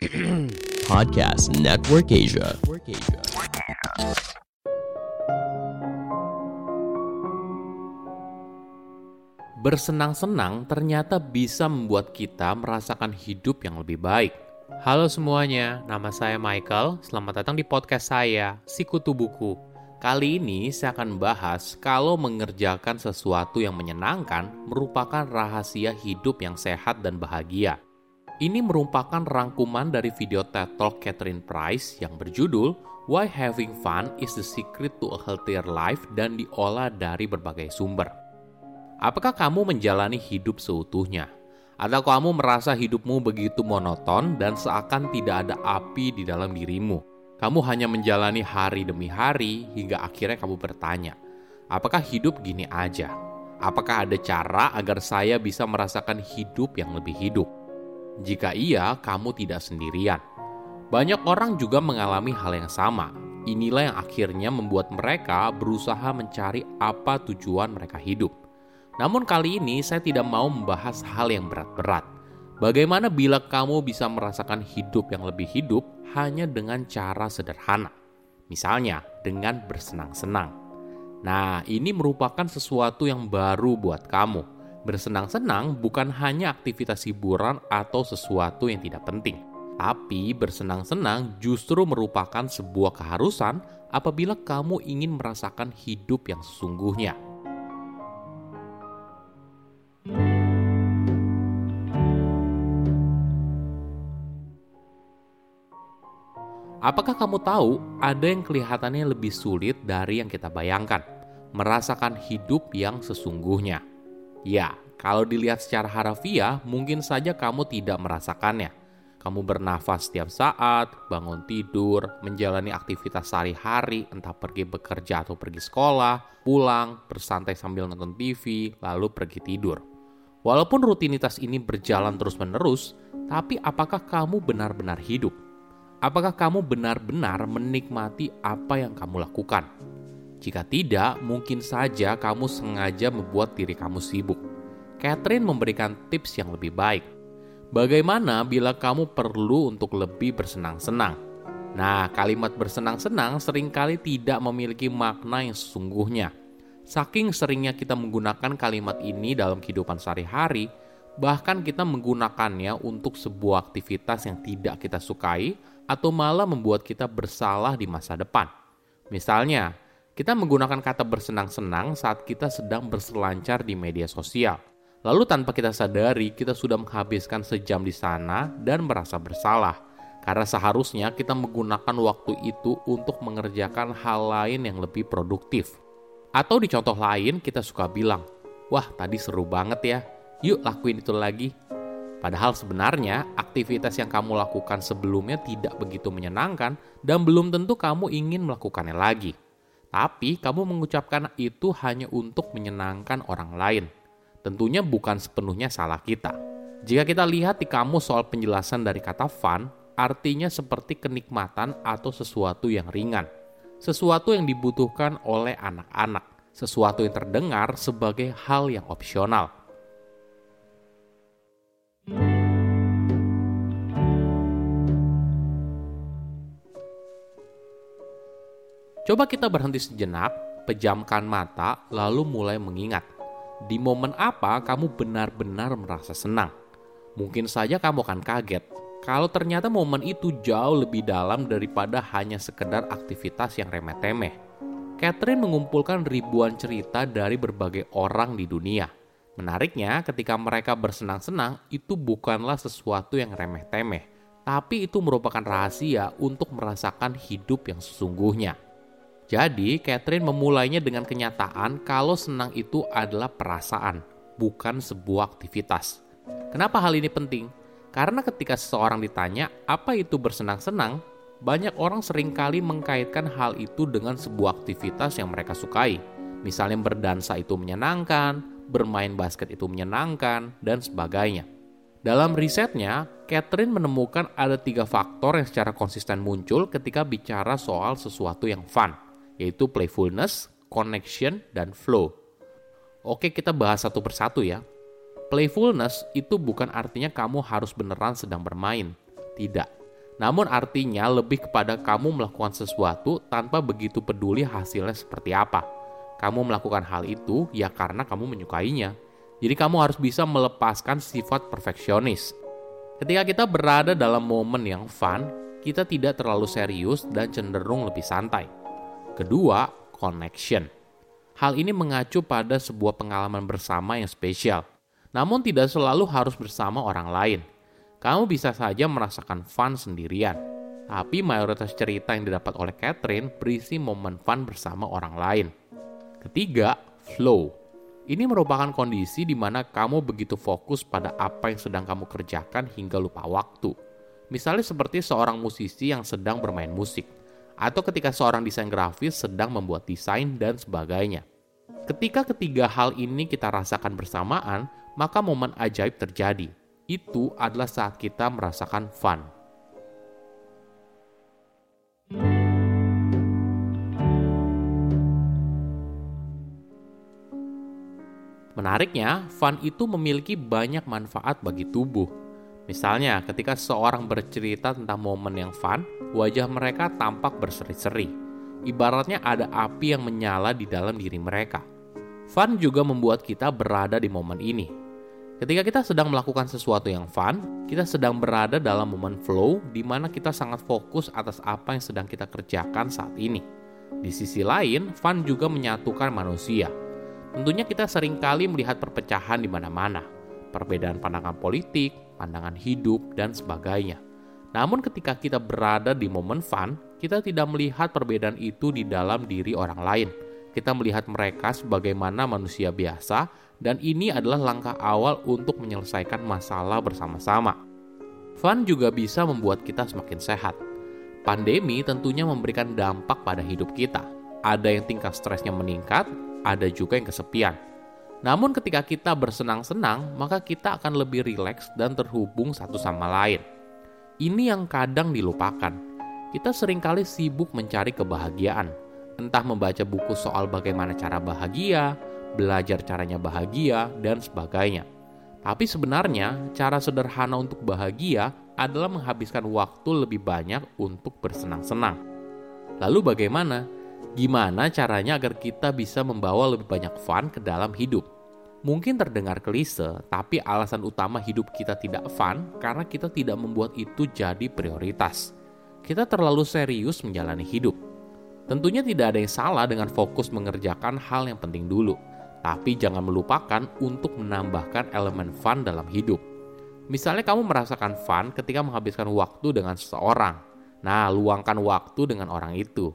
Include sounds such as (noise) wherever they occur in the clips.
(clears throat) Podcast Network Asia. Bersenang-senang ternyata bisa membuat kita merasakan hidup yang lebih baik. Halo semuanya, nama saya Michael. Selamat datang di podcast saya, Sikutu Buku. Kali ini saya akan bahas kalau mengerjakan sesuatu yang menyenangkan merupakan rahasia hidup yang sehat dan bahagia. Ini merupakan rangkuman dari video TED Talk Catherine Price yang berjudul Why Having Fun is the Secret to a Healthier Life dan diolah dari berbagai sumber. Apakah kamu menjalani hidup seutuhnya? Atau kamu merasa hidupmu begitu monoton dan seakan tidak ada api di dalam dirimu? Kamu hanya menjalani hari demi hari hingga akhirnya kamu bertanya, apakah hidup gini aja? Apakah ada cara agar saya bisa merasakan hidup yang lebih hidup? Jika iya, kamu tidak sendirian. Banyak orang juga mengalami hal yang sama. Inilah yang akhirnya membuat mereka berusaha mencari apa tujuan mereka hidup. Namun kali ini saya tidak mau membahas hal yang berat-berat. Bagaimana bila kamu bisa merasakan hidup yang lebih hidup hanya dengan cara sederhana, misalnya dengan bersenang-senang. Nah, ini merupakan sesuatu yang baru buat kamu. Bersenang-senang bukan hanya aktivitas hiburan atau sesuatu yang tidak penting, tapi bersenang-senang justru merupakan sebuah keharusan apabila kamu ingin merasakan hidup yang sesungguhnya. Apakah kamu tahu ada yang kelihatannya lebih sulit dari yang kita bayangkan? Merasakan hidup yang sesungguhnya. Ya, kalau dilihat secara harafiah, mungkin saja kamu tidak merasakannya. Kamu bernafas setiap saat, bangun tidur, menjalani aktivitas sehari-hari, entah pergi bekerja atau pergi sekolah, pulang, bersantai sambil nonton TV, lalu pergi tidur. Walaupun rutinitas ini berjalan terus-menerus, tapi apakah kamu benar-benar hidup? Apakah kamu benar-benar menikmati apa yang kamu lakukan? Jika tidak, mungkin saja kamu sengaja membuat diri kamu sibuk. Catherine memberikan tips yang lebih baik. Bagaimana bila kamu perlu untuk lebih bersenang-senang? Nah, kalimat bersenang-senang sering kali tidak memiliki makna yang sesungguhnya. Saking seringnya kita menggunakan kalimat ini dalam kehidupan sehari-hari, bahkan kita menggunakannya untuk sebuah aktivitas yang tidak kita sukai atau malah membuat kita bersalah di masa depan. Misalnya, kita menggunakan kata bersenang-senang saat kita sedang berselancar di media sosial. Lalu tanpa kita sadari, kita sudah menghabiskan sejam di sana dan merasa bersalah. Karena seharusnya kita menggunakan waktu itu untuk mengerjakan hal lain yang lebih produktif. Atau di contoh lain, kita suka bilang, Wah, tadi seru banget ya. Yuk lakuin itu lagi. Padahal sebenarnya aktivitas yang kamu lakukan sebelumnya tidak begitu menyenangkan dan belum tentu kamu ingin melakukannya lagi. Tapi kamu mengucapkan itu hanya untuk menyenangkan orang lain. Tentunya bukan sepenuhnya salah kita. Jika kita lihat di kamus soal penjelasan dari kata fun, artinya seperti kenikmatan atau sesuatu yang ringan. Sesuatu yang dibutuhkan oleh anak-anak. Sesuatu yang terdengar sebagai hal yang opsional Coba kita berhenti sejenak, pejamkan mata, lalu mulai mengingat. Di momen apa kamu benar-benar merasa senang? Mungkin saja kamu akan kaget kalau ternyata momen itu jauh lebih dalam daripada hanya sekedar aktivitas yang remeh-temeh. Catherine mengumpulkan ribuan cerita dari berbagai orang di dunia. Menariknya, ketika mereka bersenang-senang, itu bukanlah sesuatu yang remeh-temeh, tapi itu merupakan rahasia untuk merasakan hidup yang sesungguhnya. Jadi, Catherine memulainya dengan kenyataan kalau senang itu adalah perasaan, bukan sebuah aktivitas. Kenapa hal ini penting? Karena ketika seseorang ditanya apa itu bersenang-senang, banyak orang sering kali mengkaitkan hal itu dengan sebuah aktivitas yang mereka sukai. Misalnya berdansa itu menyenangkan, bermain basket itu menyenangkan, dan sebagainya. Dalam risetnya, Catherine menemukan ada tiga faktor yang secara konsisten muncul ketika bicara soal sesuatu yang fun – yaitu playfulness, connection, dan flow. Oke, kita bahas satu persatu ya. Playfulness itu bukan artinya kamu harus beneran sedang bermain. Tidak. Namun artinya lebih kepada kamu melakukan sesuatu tanpa begitu peduli hasilnya seperti apa. Kamu melakukan hal itu ya karena kamu menyukainya. Jadi kamu harus bisa melepaskan sifat perfeksionis. Ketika kita berada dalam momen yang fun, kita tidak terlalu serius dan cenderung lebih santai. Kedua, connection. Hal ini mengacu pada sebuah pengalaman bersama yang spesial. Namun tidak selalu harus bersama orang lain. Kamu bisa saja merasakan fun sendirian. Tapi mayoritas cerita yang didapat oleh Catherine berisi momen fun bersama orang lain. Ketiga, flow. Ini merupakan kondisi di mana kamu begitu fokus pada apa yang sedang kamu kerjakan hingga lupa waktu. Misalnya seperti seorang musisi yang sedang bermain musik, atau ketika seorang desain grafis sedang membuat desain dan sebagainya. Ketika ketiga hal ini kita rasakan bersamaan, maka momen ajaib terjadi. Itu adalah saat kita merasakan fun. Menariknya, fun itu memiliki banyak manfaat bagi tubuh. Misalnya, ketika seorang bercerita tentang momen yang fun, wajah mereka tampak berseri-seri. Ibaratnya ada api yang menyala di dalam diri mereka. Fun juga membuat kita berada di momen ini. Ketika kita sedang melakukan sesuatu yang fun, kita sedang berada dalam momen flow di mana kita sangat fokus atas apa yang sedang kita kerjakan saat ini. Di sisi lain, fun juga menyatukan manusia Tentunya kita sering kali melihat perpecahan di mana-mana, perbedaan pandangan politik, pandangan hidup, dan sebagainya. Namun ketika kita berada di momen fun, kita tidak melihat perbedaan itu di dalam diri orang lain. Kita melihat mereka sebagaimana manusia biasa, dan ini adalah langkah awal untuk menyelesaikan masalah bersama-sama. Fun juga bisa membuat kita semakin sehat. Pandemi tentunya memberikan dampak pada hidup kita. Ada yang tingkat stresnya meningkat, ada juga yang kesepian. Namun ketika kita bersenang-senang, maka kita akan lebih rileks dan terhubung satu sama lain. Ini yang kadang dilupakan. Kita sering kali sibuk mencari kebahagiaan, entah membaca buku soal bagaimana cara bahagia, belajar caranya bahagia, dan sebagainya. Tapi sebenarnya, cara sederhana untuk bahagia adalah menghabiskan waktu lebih banyak untuk bersenang-senang. Lalu, bagaimana? Gimana caranya agar kita bisa membawa lebih banyak fun ke dalam hidup? Mungkin terdengar klise, tapi alasan utama hidup kita tidak fun karena kita tidak membuat itu jadi prioritas. Kita terlalu serius menjalani hidup. Tentunya tidak ada yang salah dengan fokus mengerjakan hal yang penting dulu, tapi jangan melupakan untuk menambahkan elemen fun dalam hidup. Misalnya kamu merasakan fun ketika menghabiskan waktu dengan seseorang. Nah, luangkan waktu dengan orang itu.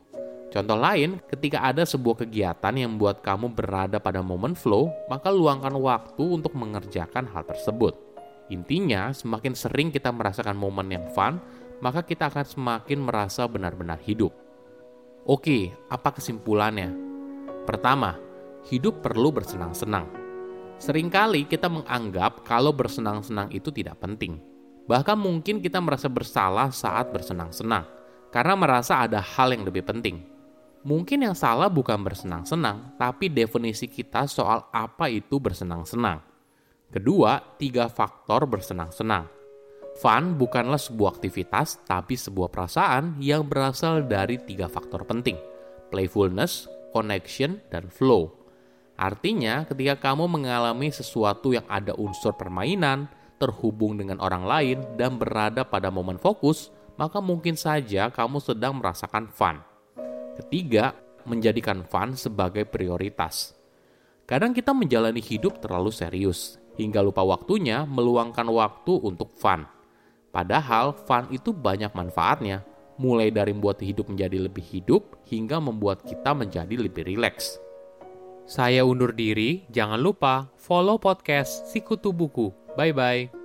Contoh lain, ketika ada sebuah kegiatan yang membuat kamu berada pada momen flow, maka luangkan waktu untuk mengerjakan hal tersebut. Intinya, semakin sering kita merasakan momen yang fun, maka kita akan semakin merasa benar-benar hidup. Oke, apa kesimpulannya? Pertama, hidup perlu bersenang-senang. Seringkali kita menganggap kalau bersenang-senang itu tidak penting. Bahkan mungkin kita merasa bersalah saat bersenang-senang, karena merasa ada hal yang lebih penting. Mungkin yang salah bukan bersenang-senang, tapi definisi kita soal apa itu bersenang-senang. Kedua, tiga faktor bersenang-senang. Fun bukanlah sebuah aktivitas, tapi sebuah perasaan yang berasal dari tiga faktor penting: playfulness, connection, dan flow. Artinya, ketika kamu mengalami sesuatu yang ada unsur permainan, terhubung dengan orang lain, dan berada pada momen fokus, maka mungkin saja kamu sedang merasakan fun. Ketiga, menjadikan fun sebagai prioritas. Kadang kita menjalani hidup terlalu serius, hingga lupa waktunya meluangkan waktu untuk fun. Padahal fun itu banyak manfaatnya, mulai dari membuat hidup menjadi lebih hidup hingga membuat kita menjadi lebih rileks. Saya undur diri, jangan lupa follow podcast Sikutu Buku. Bye-bye.